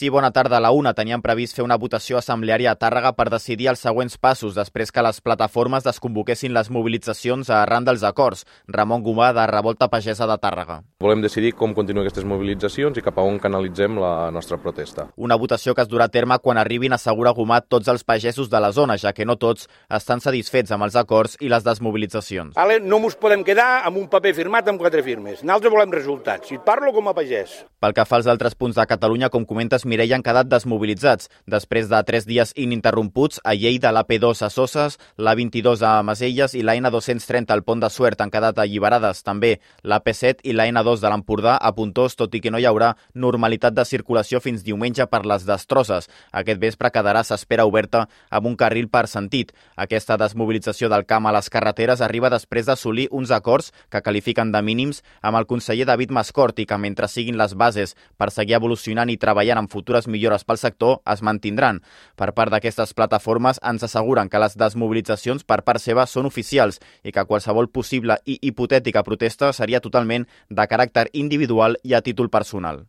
Sí, bona tarda. A la una tenien previst fer una votació assembleària a Tàrrega per decidir els següents passos després que les plataformes desconvoquessin les mobilitzacions arran dels acords. Ramon Gomà, de Revolta Pagesa de Tàrrega. Volem decidir com continuen aquestes mobilitzacions i cap a on canalitzem la nostra protesta. Una votació que es durà a terme quan arribin, assegura Gomà, tots els pagesos de la zona, ja que no tots estan satisfets amb els acords i les desmobilitzacions. Ale, no ens podem quedar amb un paper firmat amb quatre firmes. Nosaltres volem resultats. I parlo com a pagès. Pel que fa als altres punts de Catalunya, com comentes, Mireia, han quedat desmobilitzats. Després de tres dies ininterromputs, a Lleida, l'AP2 a Soses, l'A22 a Maselles i la N230 al Pont de Suert han quedat alliberades. També l'AP7 i la N2 de l'Empordà a Puntós, tot i que no hi haurà normalitat de circulació fins diumenge per les destrosses. Aquest vespre quedarà, s'espera, oberta amb un carril per sentit. Aquesta desmobilització del camp a les carreteres arriba després d'assolir uns acords que qualifiquen de mínims amb el conseller David Mascort i que mentre siguin les bases per seguir evolucionant i treballant en futures millores pel sector es mantindran. Per part d'aquestes plataformes ens asseguren que les desmobilitzacions per part seva són oficials i que qualsevol possible i hipotètica protesta seria totalment de caràcter individual i a títol personal.